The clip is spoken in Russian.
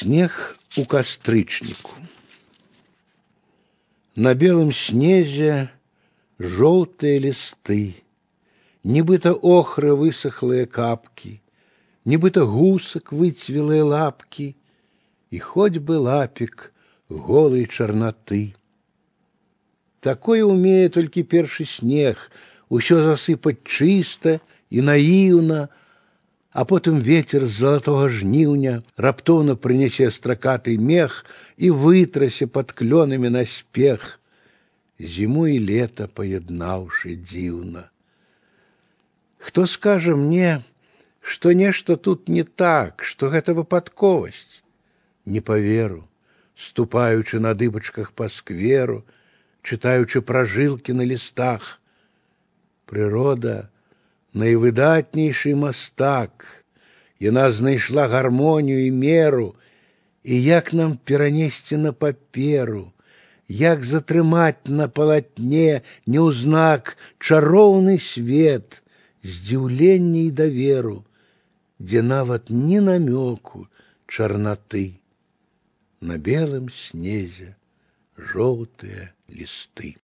Снег у кастрычніку. На белым снезе желтые листы, Нібыта охры высохлые капки, Нібыта гусак выцвелые лапки, И хоть бы лапик голой черноты. Такое умее только першы снег, усё засыпать чисто и наивно, а потом ветер з залатога жніўня раптоўна прынясе стракаты мех і вытрасе под клёнамі на спех, зіму і лета паяднаўшы дзіўна. Хто скажа мне, што нешта тут не так, што гэта выпадковасць, не поверу, ступаючы на дыбачках па скверу, чытаючы пражылкі на лістах. Прырода найвыдатнейшы мастак. Яна знайшла гармонію і меру, і як нам перанесці на паперу, як затрымаць на палатне неўзнак чароўны свет, здзіўлення і даверу, дзе нават ні намёку чарнаты. На белым снезе жоўтыя лісты.